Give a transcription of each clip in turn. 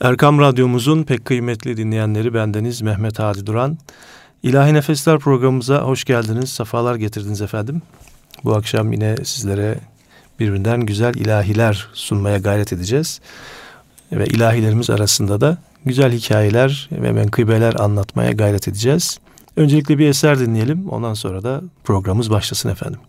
Erkam Radyomuzun pek kıymetli dinleyenleri bendeniz Mehmet Hadi Duran. İlahi Nefesler programımıza hoş geldiniz, sefalar getirdiniz efendim. Bu akşam yine sizlere birbirinden güzel ilahiler sunmaya gayret edeceğiz. Ve ilahilerimiz arasında da güzel hikayeler ve menkıbeler anlatmaya gayret edeceğiz. Öncelikle bir eser dinleyelim, ondan sonra da programımız başlasın efendim.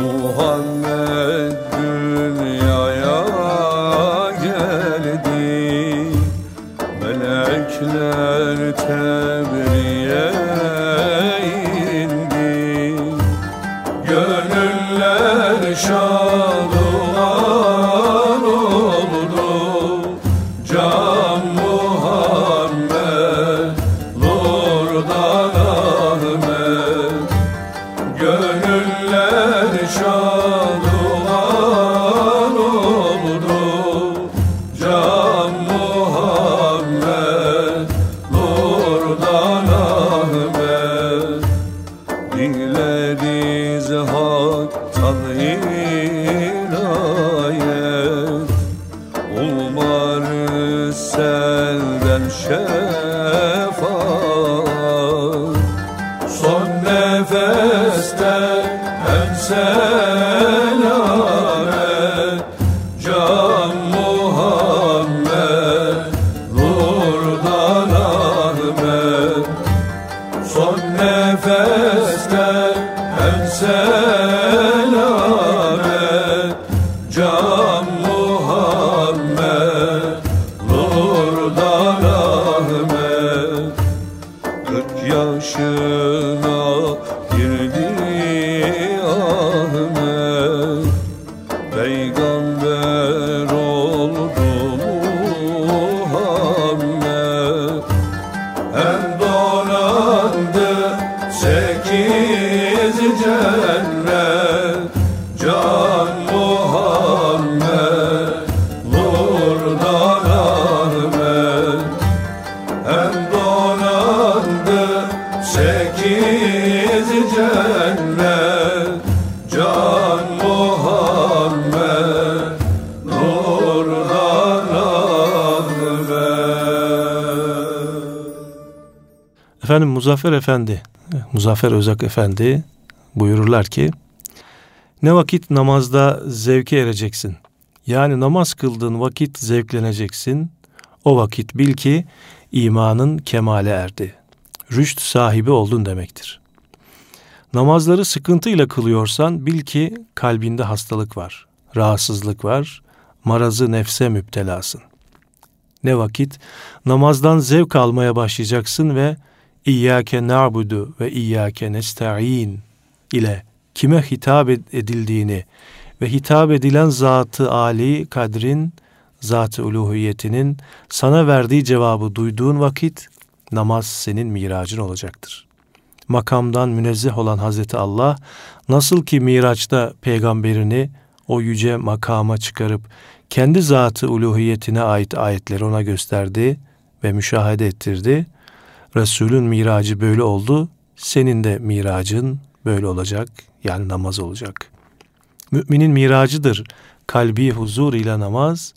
Muhammed dünyaya geldi. Melekler tebriğe Efendim Muzaffer Efendi, Muzaffer Özak Efendi buyururlar ki ne vakit namazda zevke ereceksin. Yani namaz kıldığın vakit zevkleneceksin. O vakit bil ki imanın kemale erdi. Rüşt sahibi oldun demektir. Namazları sıkıntıyla kılıyorsan bil ki kalbinde hastalık var, rahatsızlık var, marazı nefse müptelasın. Ne vakit namazdan zevk almaya başlayacaksın ve İyyâke na'budu ve iyyâke nesta'in ile kime hitap edildiğini ve hitap edilen zatı Ali kadrin, zatı uluhiyetinin sana verdiği cevabı duyduğun vakit namaz senin miracın olacaktır. Makamdan münezzeh olan Hazreti Allah nasıl ki miraçta peygamberini o yüce makama çıkarıp kendi zatı uluhiyetine ait ayetleri ona gösterdi ve müşahede ettirdi. Resulün miracı böyle oldu. Senin de miracın böyle olacak. Yani namaz olacak. Müminin miracıdır. Kalbi huzur ile namaz,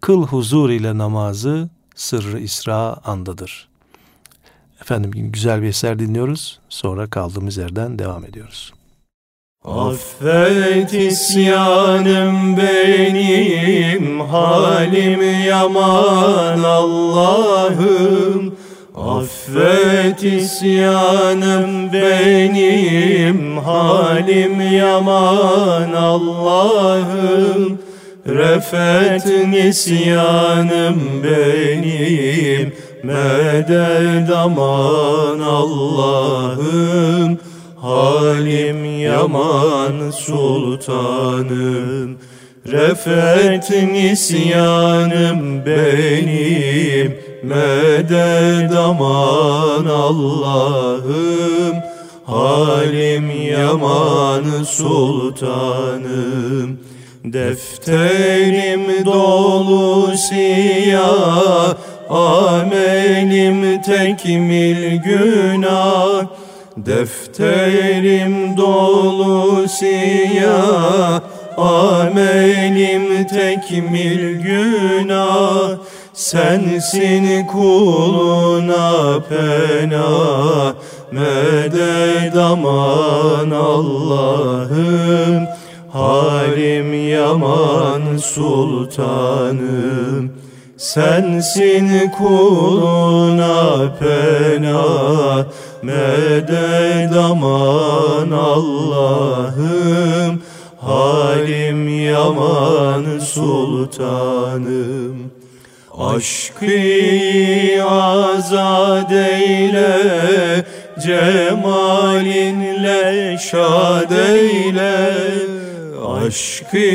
kıl huzur ile namazı sırrı İsra andadır. Efendim güzel bir eser dinliyoruz. Sonra kaldığımız yerden devam ediyoruz. Affet isyanım benim, halim yaman Allah'ım. Affet isyanım benim, halim yaman Allah'ım. Refet nisyanım benim, medet aman Allah'ım. Halim yaman sultanım Refet nisyanım benim Medet aman Allah'ım Halim yaman sultanım. Defterim dolu siyah Amelim tekmil günah. Defterim dolu siyah Amelim tekmil günah Sensin kuluna pena Medet aman Allah'ım. Halim yaman sultanım Sensin kuluna pena Medet aman Allah'ım. Halim yaman sultanım Aşkı azad eyle Cemalinle şad Aşkı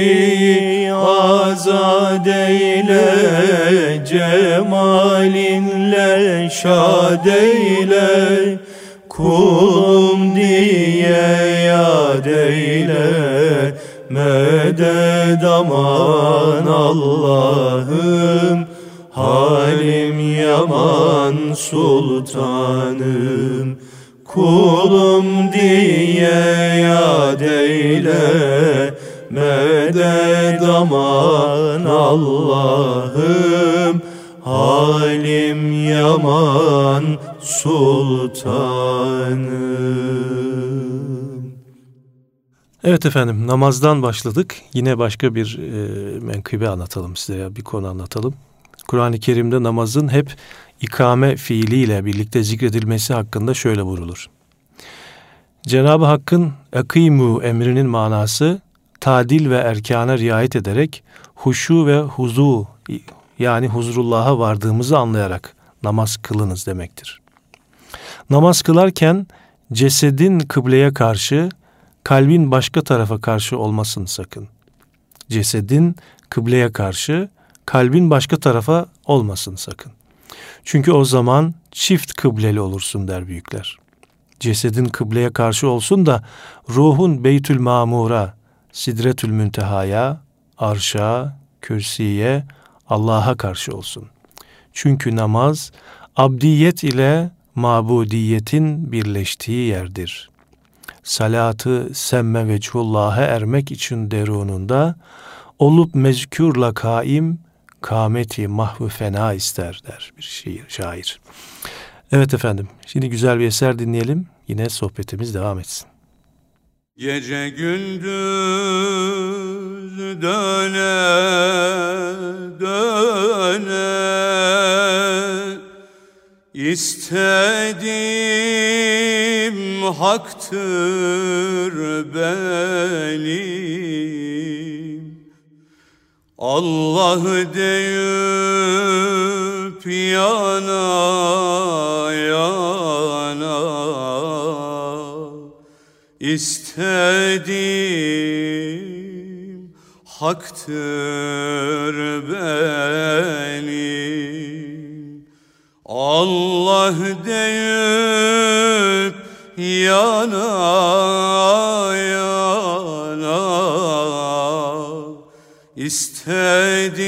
azad eyle Cemalinle şad Kulum diye yad eyle Medet aman Allah'ım Halim yaman sultanım Kulum diye yad eyle Medet aman Allah'ım Halim yaman sultanım Evet efendim namazdan başladık. Yine başka bir e, menkıbe anlatalım size ya bir konu anlatalım. Kur'an-ı Kerim'de namazın hep ikame fiiliyle birlikte zikredilmesi hakkında şöyle vurulur. Cenab-ı Hakk'ın akimu emrinin manası tadil ve erkana riayet ederek huşu ve huzu yani huzurullah'a vardığımızı anlayarak namaz kılınız demektir. Namaz kılarken cesedin kıbleye karşı, kalbin başka tarafa karşı olmasın sakın. Cesedin kıbleye karşı, kalbin başka tarafa olmasın sakın. Çünkü o zaman çift kıbleli olursun der büyükler. Cesedin kıbleye karşı olsun da ruhun Beytül Mamur'a, Sidretül Münteha'ya, Arş'a, Kürsiye, Allah'a karşı olsun. Çünkü namaz abdiyet ile mabudiyetin birleştiği yerdir. Salatı semme veçhullah'a ermek için derununda olup mezkürla kaim kameti mahvu fena ister der bir şiir şair. Evet efendim şimdi güzel bir eser dinleyelim yine sohbetimiz devam etsin. Gece gündüz döne döne İstedim haktır benim Allah deyip yana yana. İstedim haktır benim. Allah deyip yana yana istedim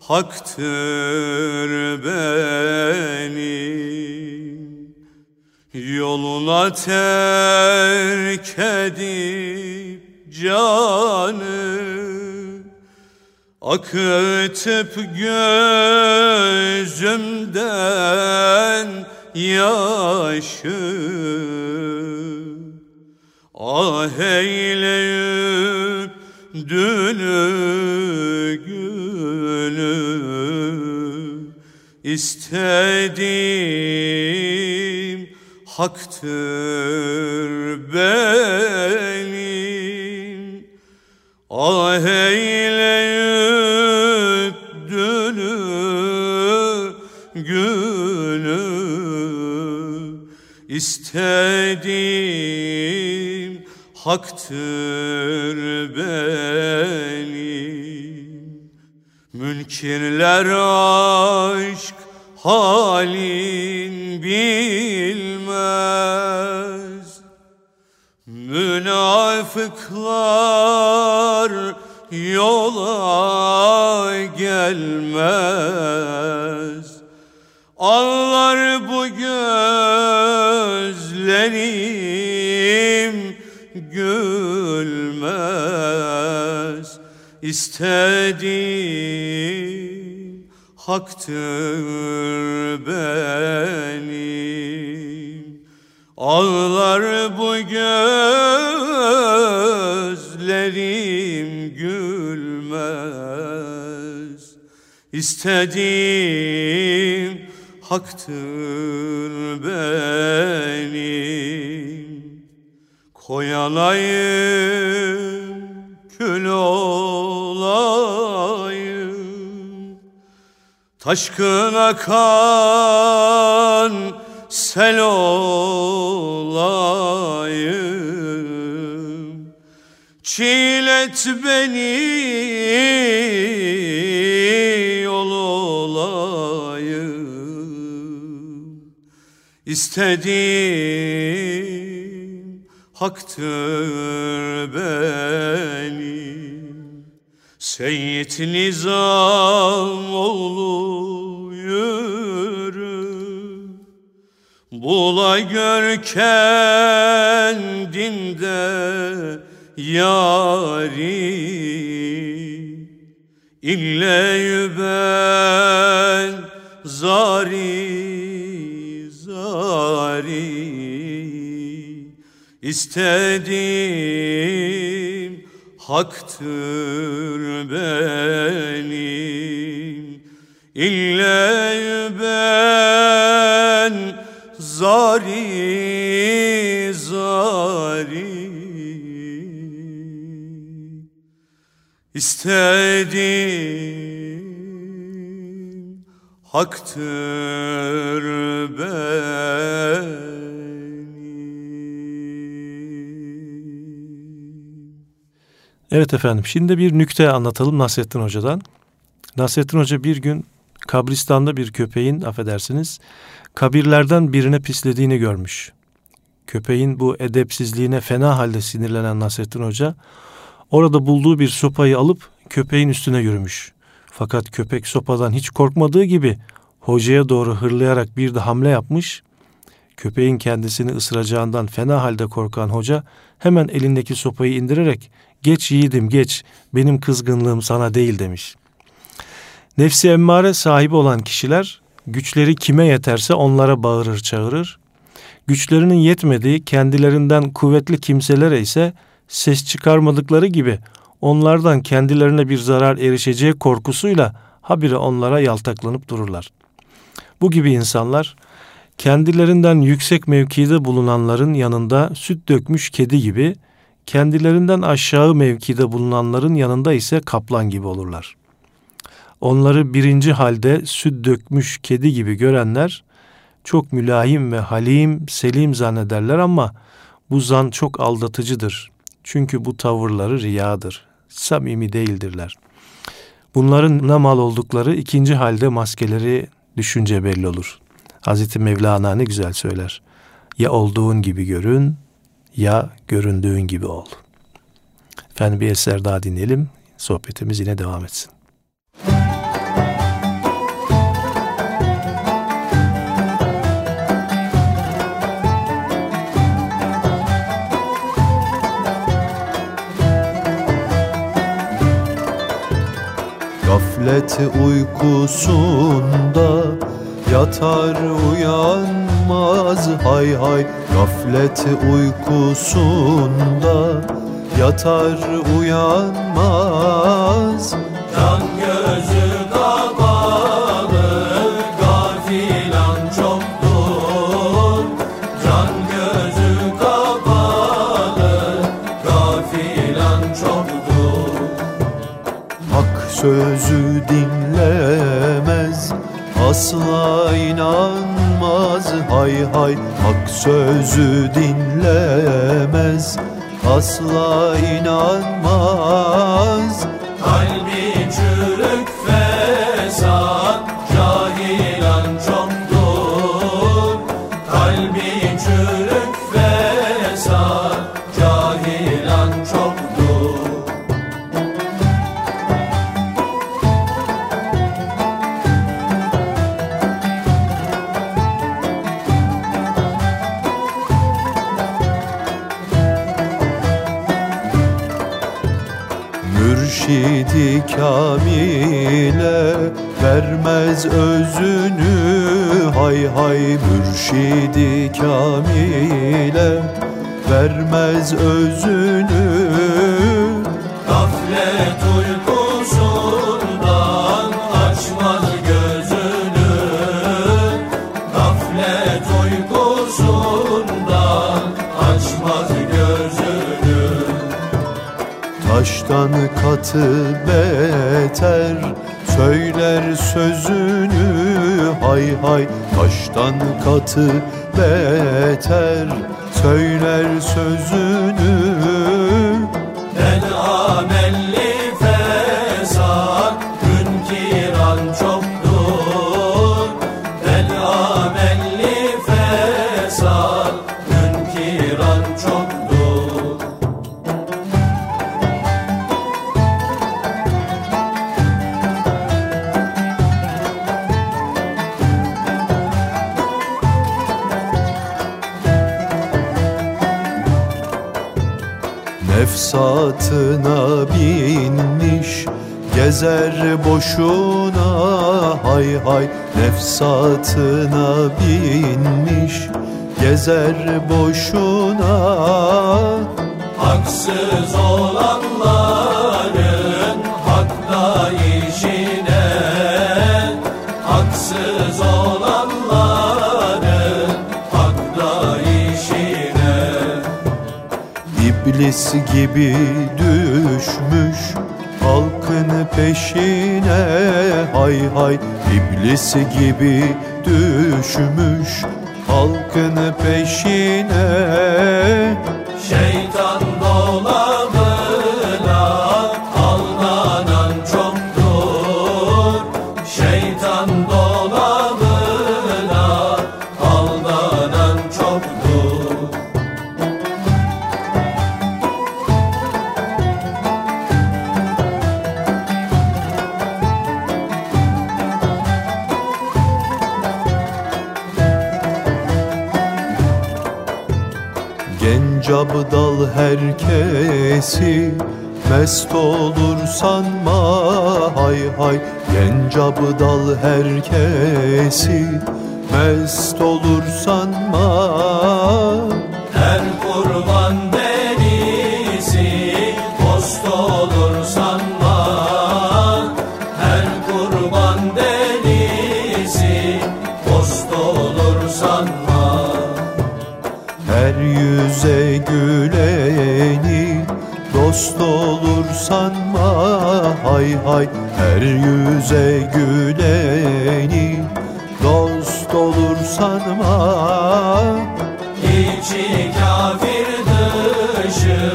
haktır benim Yoluna terk edip canı Akıtıp gözümden yaşı. Ah eyleyip dünü günü istedim haktır benim. Ah eyleyip dünü günü istedim haktır benim Münkirler aşk halin bilmez. Münafıklar yola gelmez. Ağlar bu gözlerim gülmez. İstediğim haktır benim. Ağlar bu gözlerim gülmez. İstediğim haktır benim Koyalayım kül olayım. Taşkın akan sel olayım. Çilet beni yol olayım. İstediğim haktır benim Seyyid Nizam oğlu yürü. Bula gör kendinde yari. İlle ben zari zari İstediğim haktır benim İlle ben zari zari İstediğim haktır benim. Evet efendim şimdi bir nükte anlatalım Nasrettin Hoca'dan. Nasrettin Hoca bir gün kabristanda bir köpeğin affedersiniz kabirlerden birine pislediğini görmüş. Köpeğin bu edepsizliğine fena halde sinirlenen Nasrettin Hoca orada bulduğu bir sopayı alıp köpeğin üstüne yürümüş. Fakat köpek sopadan hiç korkmadığı gibi hocaya doğru hırlayarak bir de hamle yapmış. Köpeğin kendisini ısıracağından fena halde korkan hoca hemen elindeki sopayı indirerek geç yiğidim geç benim kızgınlığım sana değil demiş. Nefsi emmare sahibi olan kişiler güçleri kime yeterse onlara bağırır çağırır. Güçlerinin yetmediği kendilerinden kuvvetli kimselere ise ses çıkarmadıkları gibi onlardan kendilerine bir zarar erişeceği korkusuyla habire onlara yaltaklanıp dururlar. Bu gibi insanlar kendilerinden yüksek mevkide bulunanların yanında süt dökmüş kedi gibi, kendilerinden aşağı mevkide bulunanların yanında ise kaplan gibi olurlar. Onları birinci halde süt dökmüş kedi gibi görenler çok mülahim ve halim, selim zannederler ama bu zan çok aldatıcıdır. Çünkü bu tavırları riyadır. Samimi değildirler. Bunların ne mal oldukları ikinci halde maskeleri düşünce belli olur. Hazreti Mevlana ne güzel söyler. Ya olduğun gibi görün ya göründüğün gibi ol. Efendim bir eser daha dinleyelim. Sohbetimiz yine devam etsin. Gaflet uykusunda yatar uyanmaz hay hay Gaflet uykusunda yatar uyanmaz. Can gözü kapalı gafilan çoktur. Can gözü kapalı gafilan çoktur. Hak sözü dinlemez Asla inanmaz hay hay Hak sözü dinlemez. Asla inanmaz. Kalbi katı Nefsatına binmiş Gezer boşuna hay hay Nefsatına binmiş Gezer boşuna. Haksız olanların İblis gibi düşmüş halkın peşine. Hay hay İblis gibi düşmüş halkın peşine Mest olur sanma hay hay. Genç abdal herkesi. Mest olur sanma sanma hay hay Her yüze güleni Dost olur sanma. İçi kafir dışı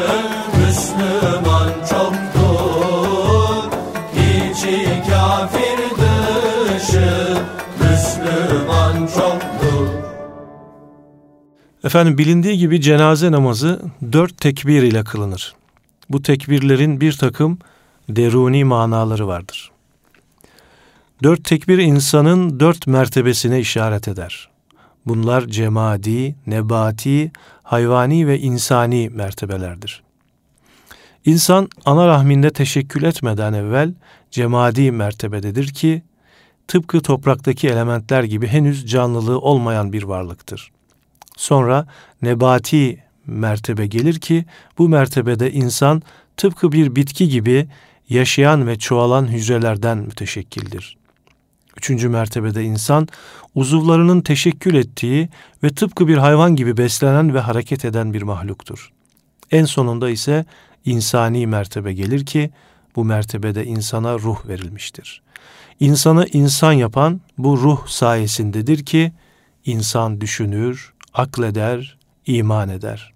Müslüman çoktur. İçi kafir dışı Müslüman çoktur. Efendim bilindiği gibi cenaze namazı dört tekbir ile kılınır. Bu tekbirlerin bir takım deruni manaları vardır. Dört tekbir insanın dört mertebesine işaret eder. Bunlar cemadi, nebati, hayvani ve insani mertebelerdir. İnsan ana rahminde teşekkül etmeden evvel cemadi mertebededir ki tıpkı topraktaki elementler gibi henüz canlılığı olmayan bir varlıktır. Sonra nebati mertebe gelir ki bu mertebede insan tıpkı bir bitki gibi yaşayan ve çoğalan hücrelerden müteşekkildir. Üçüncü mertebede insan uzuvlarının teşekkül ettiği ve tıpkı bir hayvan gibi beslenen ve hareket eden bir mahluktur. En sonunda ise insani mertebe gelir ki bu mertebede insana ruh verilmiştir. İnsanı insan yapan bu ruh sayesindedir ki insan düşünür, akleder, iman eder.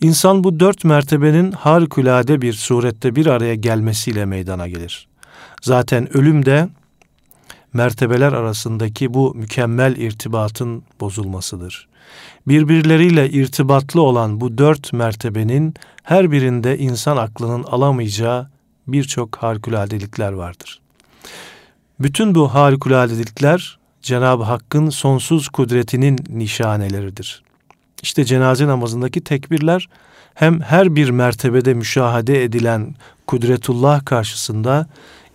İnsan bu dört mertebenin harikulade bir surette bir araya gelmesiyle meydana gelir. Zaten ölüm de mertebeler arasındaki bu mükemmel irtibatın bozulmasıdır. Birbirleriyle irtibatlı olan bu dört mertebenin her birinde insan aklının alamayacağı birçok harikuladelikler vardır. Bütün bu harikuladelikler Cenab-ı Hakk'ın sonsuz kudretinin nişaneleridir. İşte cenaze namazındaki tekbirler hem her bir mertebede müşahede edilen kudretullah karşısında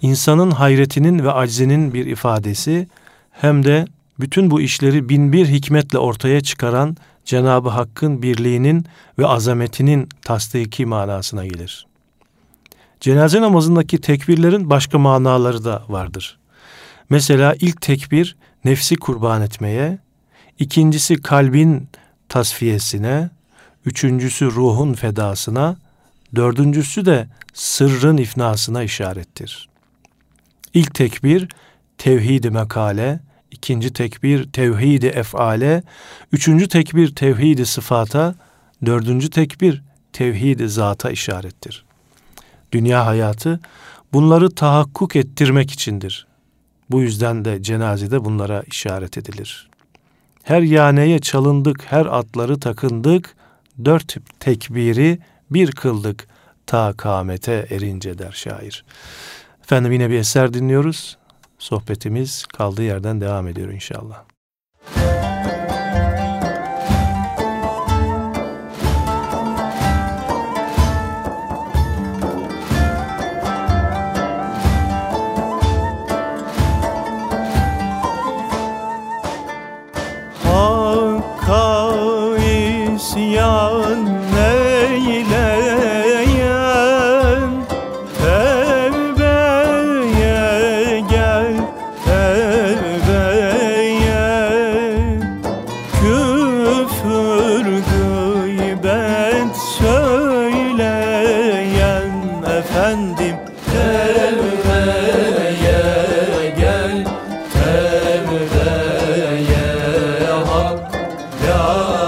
insanın hayretinin ve aczinin bir ifadesi hem de bütün bu işleri bin bir hikmetle ortaya çıkaran Cenab-ı Hakk'ın birliğinin ve azametinin tasdiki manasına gelir. Cenaze namazındaki tekbirlerin başka manaları da vardır. Mesela ilk tekbir nefsi kurban etmeye, ikincisi kalbin tasfiyesine, üçüncüsü ruhun fedasına, dördüncüsü de sırrın ifnasına işarettir. İlk tekbir tevhid-i mekale, ikinci tekbir tevhid-i efale, üçüncü tekbir tevhid-i sıfata, dördüncü tekbir tevhid-i zata işarettir. Dünya hayatı bunları tahakkuk ettirmek içindir. Bu yüzden de cenazede bunlara işaret edilir. Her yaneye çalındık, her atları takındık, dört tekbiri bir kıldık ta kamete erince der şair. Efendim yine bir eser dinliyoruz. Sohbetimiz kaldığı yerden devam ediyor inşallah. 아.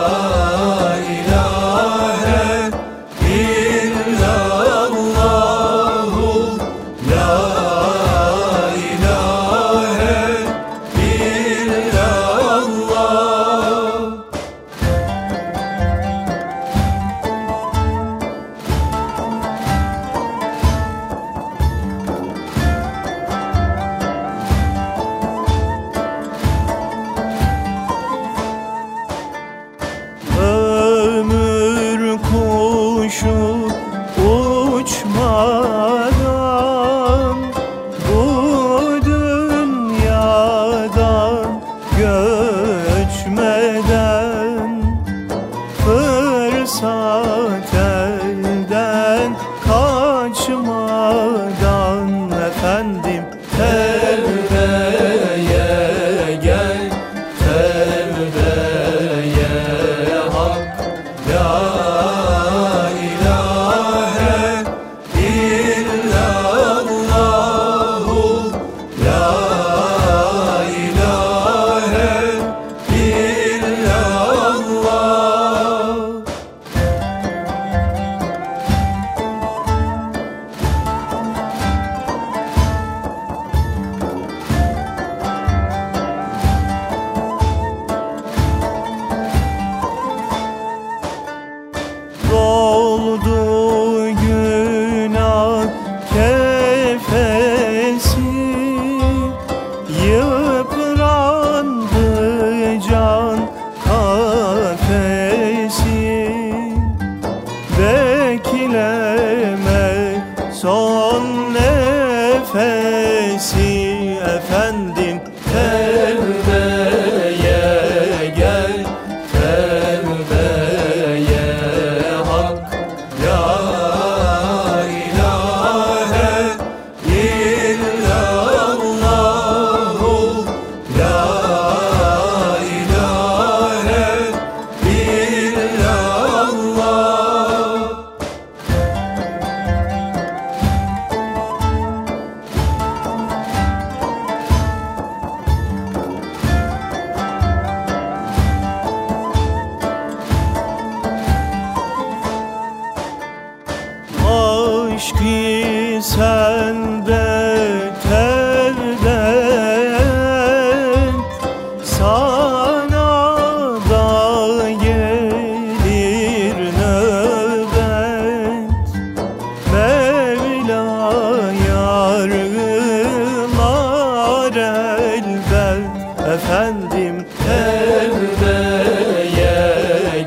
efendim Tevbeye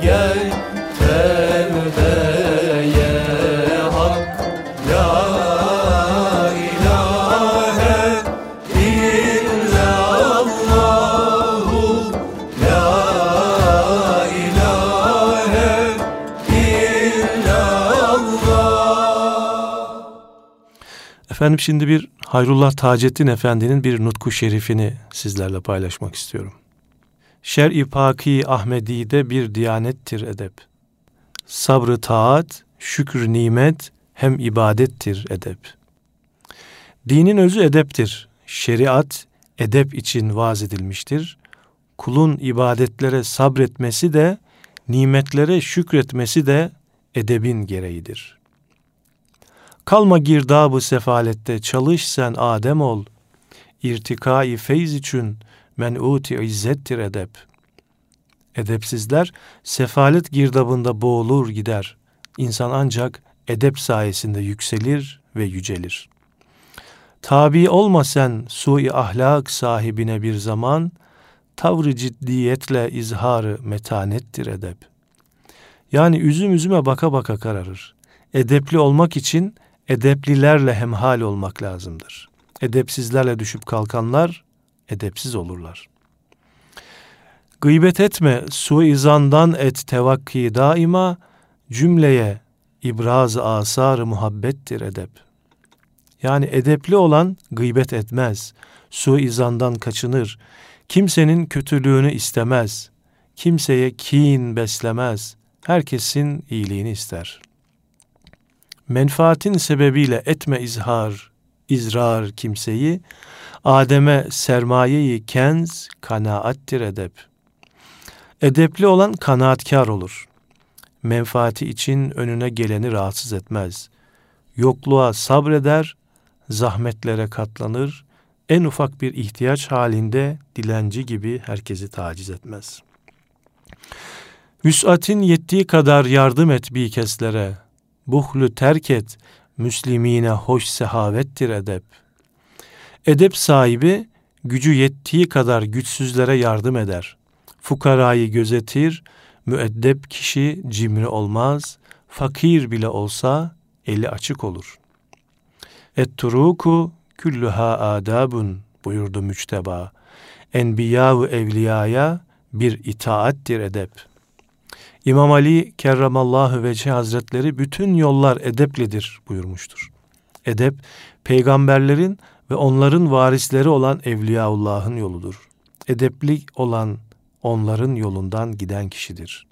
gel Tevbeye hak. Ya ilahe illallahu Ya ilahe illallah. Efendim şimdi bir Hayrullah Taceddin Efendi'nin bir nutku şerifini sizlerle paylaşmak istiyorum. Şer-i Paki Ahmedi'de bir diyanettir edep. Sabrı taat, şükür nimet, hem ibadettir edep. Dinin özü edeptir. Şeriat edep için vaz edilmiştir. Kulun ibadetlere sabretmesi de, nimetlere şükretmesi de edebin gereğidir. Kalma girdabı sefalette, çalış sen Adem ol. İrtikai feyz için men'uti izzettir edep. Edepsizler sefalet girdabında boğulur gider. İnsan ancak edep sayesinde yükselir ve yücelir. Tabi olma sen sui ahlak sahibine bir zaman, tavrı ciddiyetle izharı metanettir edep. Yani üzüm üzüme baka baka kararır. Edepli olmak için edeplilerle hemhal olmak lazımdır. Edepsizlerle düşüp kalkanlar edepsiz olurlar. Gıybet etme, suizandan et tevakki daima, cümleye ibraz asar muhabbettir edep. Yani edepli olan gıybet etmez, suizandan kaçınır, kimsenin kötülüğünü istemez, kimseye kin beslemez, herkesin iyiliğini ister. Menfaatin sebebiyle etme izhar, izrar kimseyi, Adem'e sermayeyi kenz, kanaattir edep. Edepli olan kanaatkar olur. Menfaati için önüne geleni rahatsız etmez. Yokluğa sabreder, zahmetlere katlanır, en ufak bir ihtiyaç halinde dilenci gibi herkesi taciz etmez. Vüs'atin yettiği kadar yardım et bir keslere, buhlu terk et, Müslimine hoş sehavettir edep. Edep sahibi gücü yettiği kadar güçsüzlere yardım eder. Fukarayı gözetir, müeddep kişi cimri olmaz, fakir bile olsa eli açık olur. Et-turuku küllüha adabun buyurdu müçteba. Enbiya evliyaya bir itaattir edep. İmam Ali kerramallahu vece hazretleri bütün yollar edeplidir buyurmuştur. Edep peygamberlerin ve onların varisleri olan Evliyaullah'ın yoludur. Edepli olan onların yolundan giden kişidir.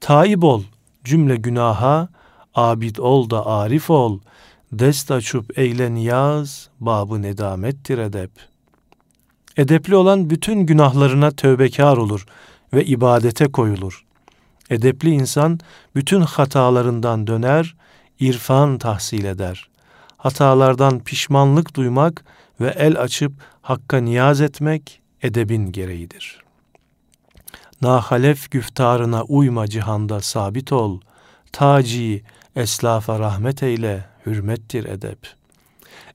Taib ol cümle günaha, abid ol da arif ol, dest açıp eyle niyaz, babı nedamettir edep. Edepli olan bütün günahlarına tövbekar olur ve ibadete koyulur. Edepli insan bütün hatalarından döner, irfan tahsil eder. Hatalardan pişmanlık duymak ve el açıp hakka niyaz etmek edebin gereğidir. Nahalef güftarına uyma cihanda sabit ol. Taci eslafa rahmet eyle, hürmettir edep.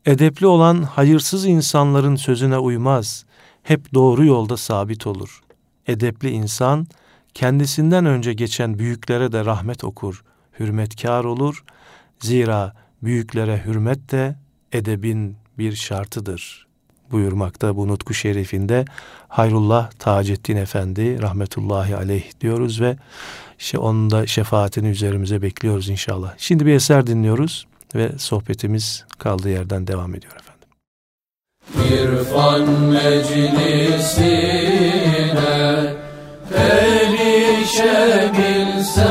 Edepli olan hayırsız insanların sözüne uymaz, hep doğru yolda sabit olur. Edepli insan, kendisinden önce geçen büyüklere de rahmet okur, hürmetkar olur. Zira büyüklere hürmet de edebin bir şartıdır buyurmakta bu nutku şerifinde Hayrullah Taceddin Efendi rahmetullahi aleyh diyoruz ve işte onun da şefaatini üzerimize bekliyoruz inşallah. Şimdi bir eser dinliyoruz ve sohbetimiz kaldığı yerden devam ediyor efendim. İrfan meclisine erişebilsem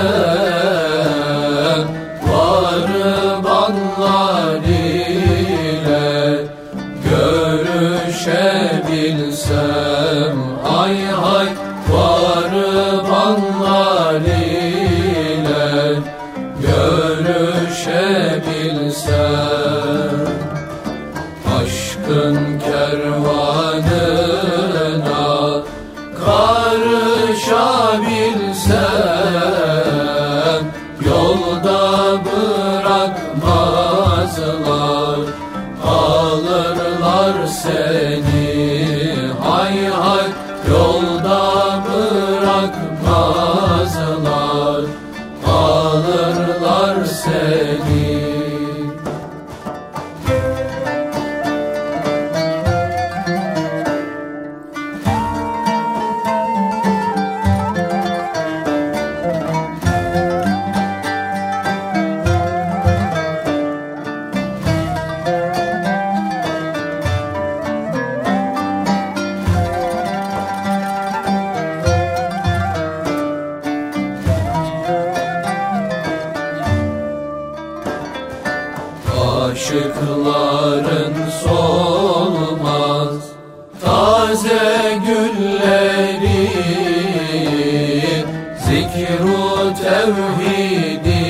Zikru tevhidi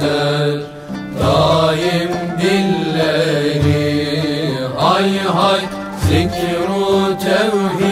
der Daim dilleri Hay hay zikru tevhid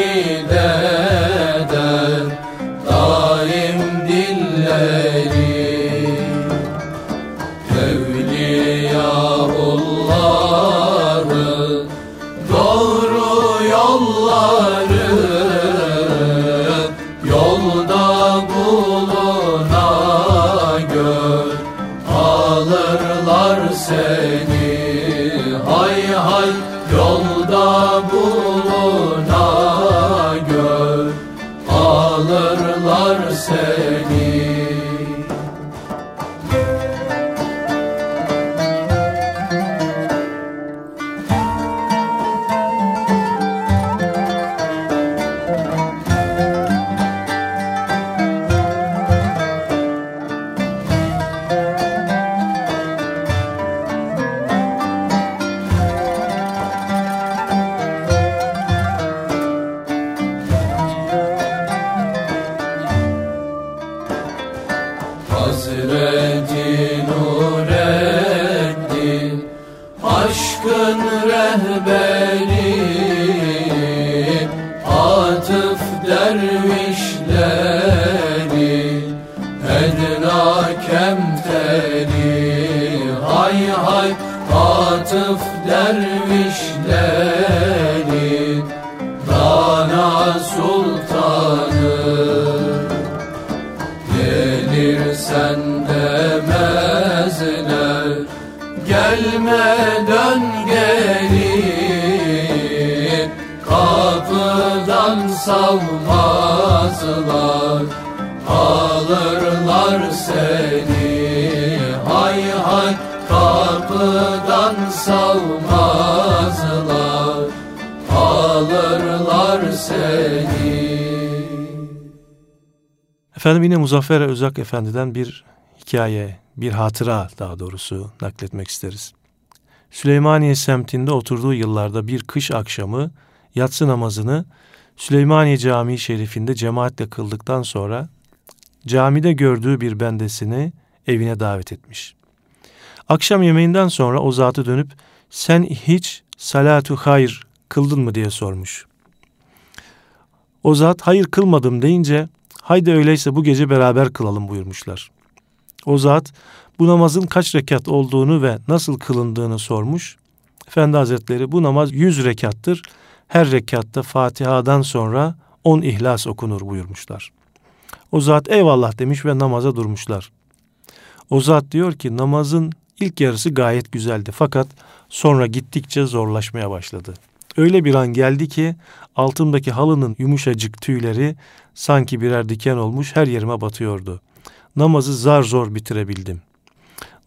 dervişleri Edna kemteri Hay hay Atıf dervişleri Dana sultanı Gelirsen demezler Gelme dön geri Kapıdan salmazlar Alırlar seni Hay hay kapıdan salmazlar Alırlar seni Efendim yine Muzaffer Özak Efendi'den bir hikaye, bir hatıra daha doğrusu nakletmek isteriz. Süleymaniye semtinde oturduğu yıllarda bir kış akşamı yatsı namazını Süleymaniye Camii Şerifinde cemaatle kıldıktan sonra camide gördüğü bir bendesini evine davet etmiş. Akşam yemeğinden sonra o zatı dönüp sen hiç salatu hayır kıldın mı diye sormuş. O zat hayır kılmadım deyince haydi öyleyse bu gece beraber kılalım buyurmuşlar. O zat bu namazın kaç rekat olduğunu ve nasıl kılındığını sormuş. Efendi Hazretleri bu namaz yüz rekattır. Her rekatta Fatiha'dan sonra on ihlas okunur buyurmuşlar. O zat eyvallah demiş ve namaza durmuşlar. O zat diyor ki namazın ilk yarısı gayet güzeldi fakat sonra gittikçe zorlaşmaya başladı. Öyle bir an geldi ki altımdaki halının yumuşacık tüyleri sanki birer diken olmuş her yerime batıyordu. Namazı zar zor bitirebildim.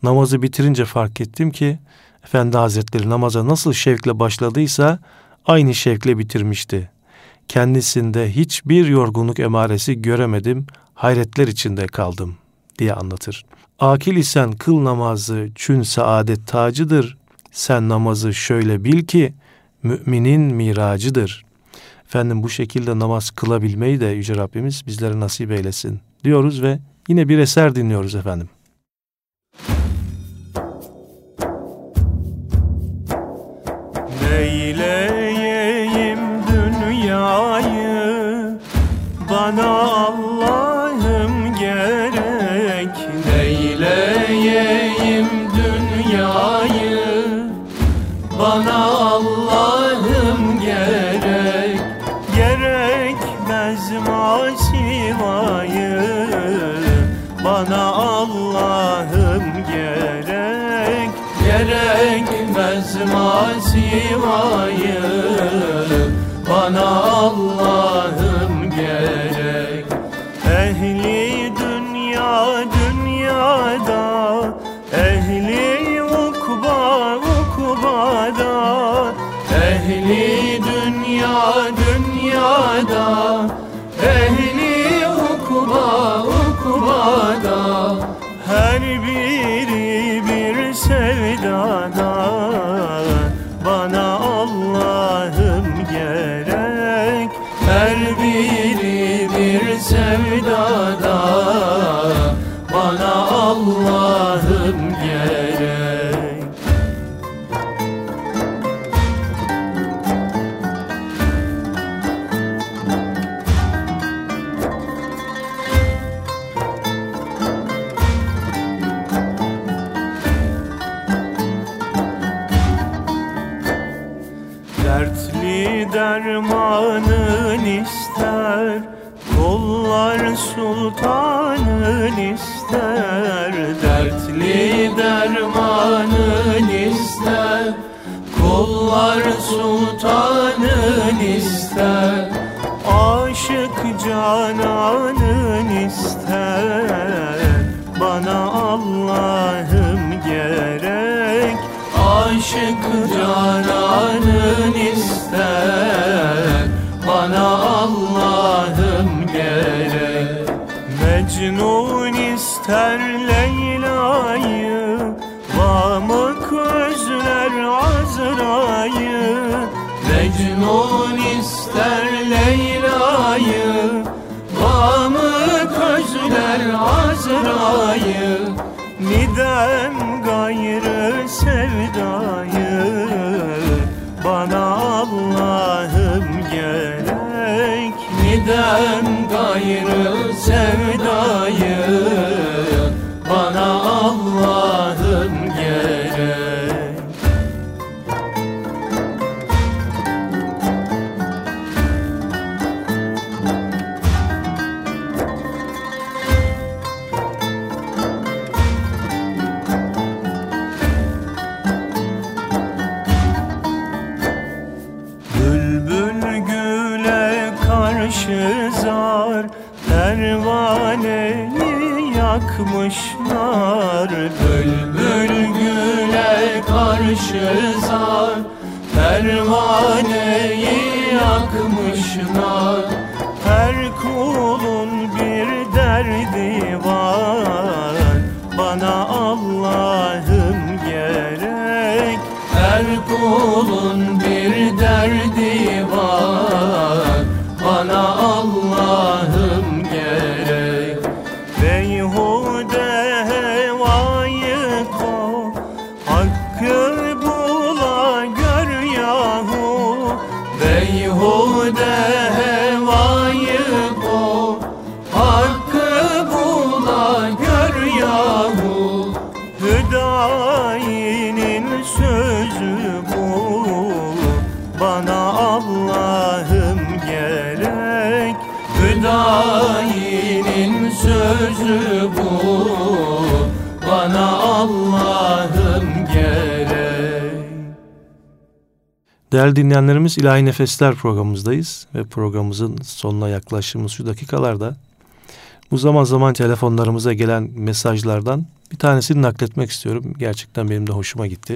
Namazı bitirince fark ettim ki Efendi Hazretleri namaza nasıl şevkle başladıysa aynı şevkle bitirmişti. Kendisinde hiçbir yorgunluk emaresi göremedim, hayretler içinde kaldım diye anlatır. Akil isen kıl namazı çün saadet tacıdır. Sen namazı şöyle bil ki müminin miracıdır. Efendim bu şekilde namaz kılabilmeyi de Yüce Rabbimiz bizlere nasip eylesin diyoruz ve yine bir eser dinliyoruz efendim. Neyleyeyim Bana Allah'ım gerek Neyleyeyim dünyayı? Bana Allah'ım gerek Gerekmez masivayı Bana Allah'ım gerek Gerekmez masivayı Aşık cananın ister. Bana Allah'ım gerek. Mecnun ister Leyla'yı Vamık özler Azra'yı. Mecnun ister Leyla'yı Vamı közler Azra'yı. Niden sevdayı Bana Allah'ım gerek. Niden gayrı sevdayı Yakmışlar Bülbül güle karşı zar Pervaneyi yakmışlar. Her kulun bir derdi var Bana Allah'ım gerek. Her kulun bir derdi var Değerli dinleyenlerimiz İlahi Nefesler programımızdayız ve programımızın sonuna yaklaştığımız şu dakikalarda bu zaman zaman telefonlarımıza gelen mesajlardan bir tanesini nakletmek istiyorum. Gerçekten benim de hoşuma gitti.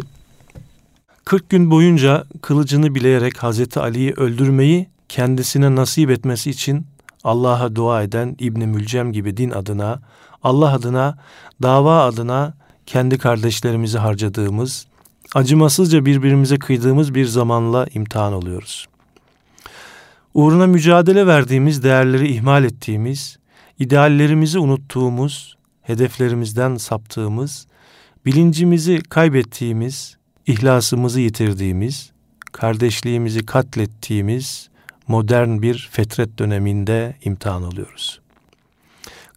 40 gün boyunca kılıcını bileyerek Hazreti Ali'yi öldürmeyi kendisine nasip etmesi için Allah'a dua eden İbni Mülcem gibi din adına, Allah adına, dava adına kendi kardeşlerimizi harcadığımız, acımasızca birbirimize kıydığımız bir zamanla imtihan oluyoruz. Uğruna mücadele verdiğimiz, değerleri ihmal ettiğimiz, ideallerimizi unuttuğumuz, hedeflerimizden saptığımız, bilincimizi kaybettiğimiz, ihlasımızı yitirdiğimiz, kardeşliğimizi katlettiğimiz modern bir fetret döneminde imtihan oluyoruz.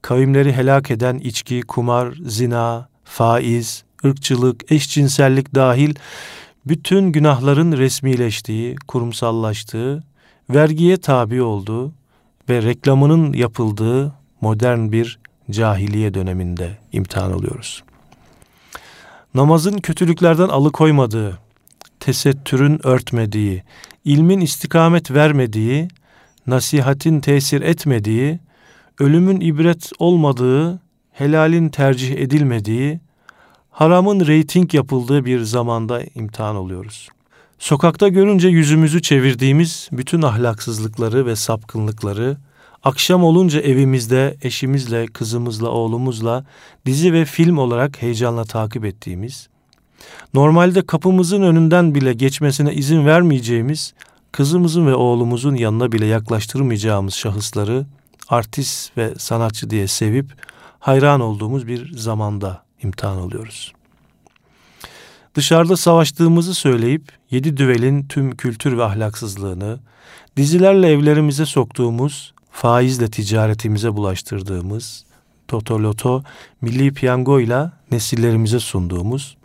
Kavimleri helak eden içki, kumar, zina, faiz, ırkçılık, eşcinsellik dahil bütün günahların resmileştiği, kurumsallaştığı, vergiye tabi olduğu ve reklamının yapıldığı modern bir cahiliye döneminde imtihan oluyoruz. Namazın kötülüklerden alıkoymadığı, tesettürün örtmediği, ilmin istikamet vermediği, nasihatin tesir etmediği, ölümün ibret olmadığı, helalin tercih edilmediği, haramın reyting yapıldığı bir zamanda imtihan oluyoruz. Sokakta görünce yüzümüzü çevirdiğimiz bütün ahlaksızlıkları ve sapkınlıkları, akşam olunca evimizde eşimizle, kızımızla, oğlumuzla dizi ve film olarak heyecanla takip ettiğimiz, normalde kapımızın önünden bile geçmesine izin vermeyeceğimiz, kızımızın ve oğlumuzun yanına bile yaklaştırmayacağımız şahısları artist ve sanatçı diye sevip hayran olduğumuz bir zamanda imtihan oluyoruz. Dışarıda savaştığımızı söyleyip yedi düvelin tüm kültür ve ahlaksızlığını, dizilerle evlerimize soktuğumuz, faizle ticaretimize bulaştırdığımız, totoloto, milli piyangoyla nesillerimize sunduğumuz,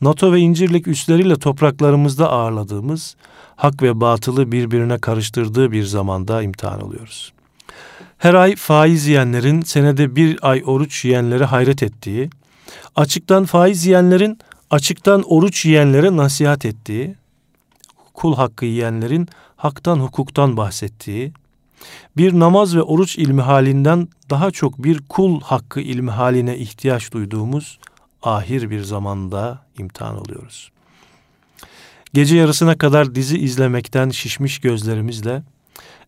NATO ve İncirlik üsleriyle topraklarımızda ağırladığımız, hak ve batılı birbirine karıştırdığı bir zamanda imtihan oluyoruz. Her ay faiz yiyenlerin, senede bir ay oruç yiyenlere hayret ettiği, açıktan faiz yiyenlerin, açıktan oruç yiyenlere nasihat ettiği, kul hakkı yiyenlerin haktan hukuktan bahsettiği, bir namaz ve oruç ilmi halinden daha çok bir kul hakkı ilmi haline ihtiyaç duyduğumuz ahir bir zamanda imtihan oluyoruz. Gece yarısına kadar dizi izlemekten şişmiş gözlerimizle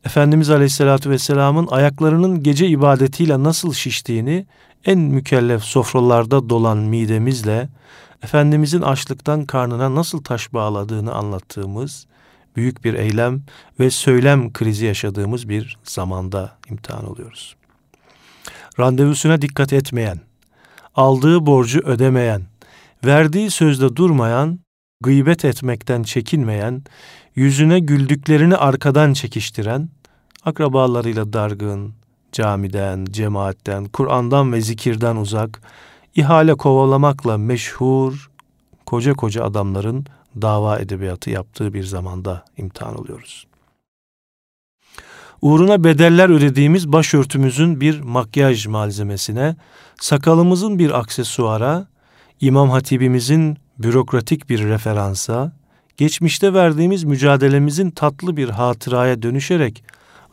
Efendimiz Aleyhisselatü Vesselam'ın ayaklarının gece ibadetiyle nasıl şiştiğini en mükellef sofralarda dolan midemizle Efendimizin açlıktan karnına nasıl taş bağladığını anlattığımız büyük bir eylem ve söylem krizi yaşadığımız bir zamanda imtihan oluyoruz. Randevusuna dikkat etmeyen, aldığı borcu ödemeyen, verdiği sözde durmayan, gıybet etmekten çekinmeyen, yüzüne güldüklerini arkadan çekiştiren, akrabalarıyla dargın, camiden, cemaatten, Kur'an'dan ve zikirden uzak, ihale kovalamakla meşhur koca koca adamların dava edebiyatı yaptığı bir zamanda imtihan oluyoruz. Uğruna bedeller ödediğimiz başörtümüzün bir makyaj malzemesine, sakalımızın bir aksesuara, İmam Hatibimizin bürokratik bir referansa, geçmişte verdiğimiz mücadelemizin tatlı bir hatıraya dönüşerek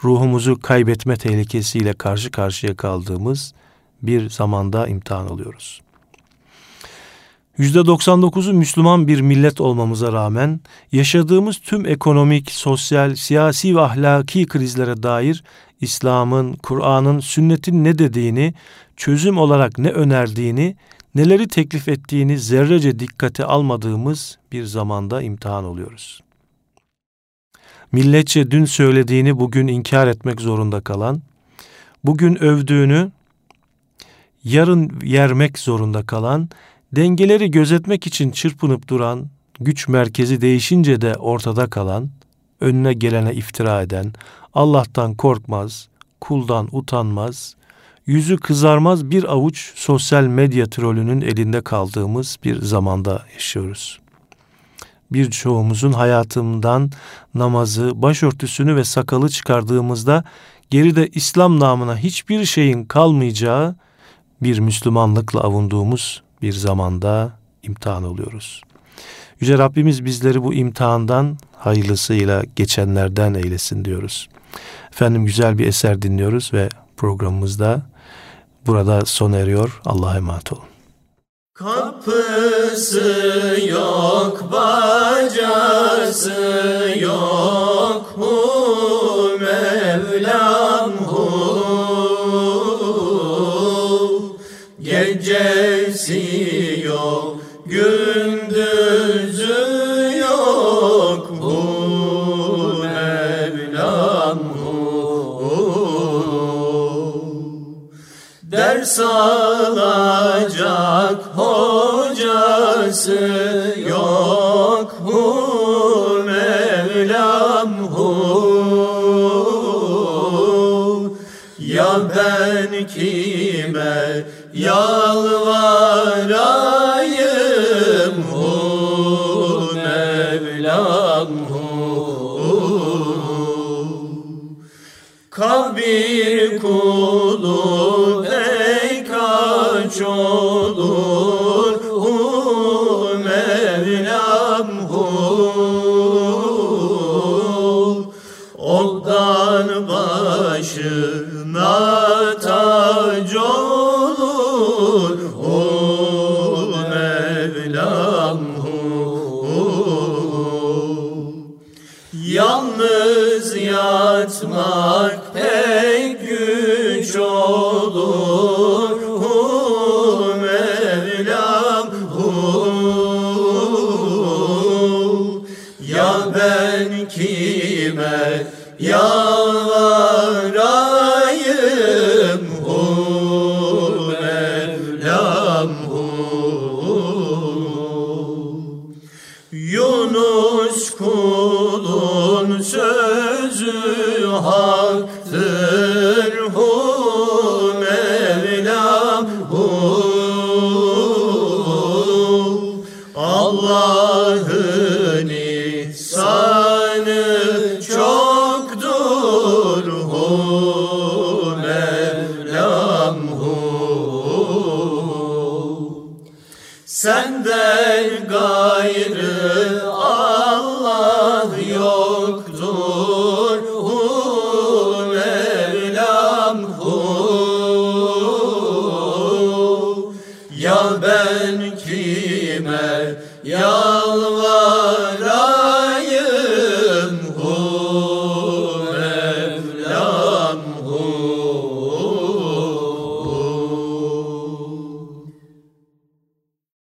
ruhumuzu kaybetme tehlikesiyle karşı karşıya kaldığımız bir zamanda imtihan oluyoruz. %99'u Müslüman bir millet olmamıza rağmen yaşadığımız tüm ekonomik, sosyal, siyasi ve ahlaki krizlere dair İslam'ın, Kur'an'ın, sünnetin ne dediğini, çözüm olarak ne önerdiğini, neleri teklif ettiğini zerrece dikkate almadığımız bir zamanda imtihan oluyoruz. Milletçe dün söylediğini bugün inkar etmek zorunda kalan, bugün övdüğünü yarın yermek zorunda kalan, dengeleri gözetmek için çırpınıp duran, güç merkezi değişince de ortada kalan, önüne gelene iftira eden, Allah'tan korkmaz, kuldan utanmaz, yüzü kızarmaz bir avuç sosyal medya trolünün elinde kaldığımız bir zamanda yaşıyoruz. Birçoğumuzun hayatından namazı, başörtüsünü ve sakalı çıkardığımızda geride İslam namına hiçbir şeyin kalmayacağı bir Müslümanlıkla avunduğumuz bir zamanda imtihan oluyoruz. Yüce Rabbimiz bizleri bu imtihandan hayırlısıyla geçenlerden eylesin diyoruz. Efendim güzel bir eser dinliyoruz ve programımızda burada sona eriyor. Allah'a emanet olun. Kapısı yok, bacası yok, hu Mevlam hu. Gecesi yok, gündüzü yok, hu Mevlam hu. Ders alacak hocası yok hu Mevlam hu. Ya ben kime yalvarayım Yalnız yatmak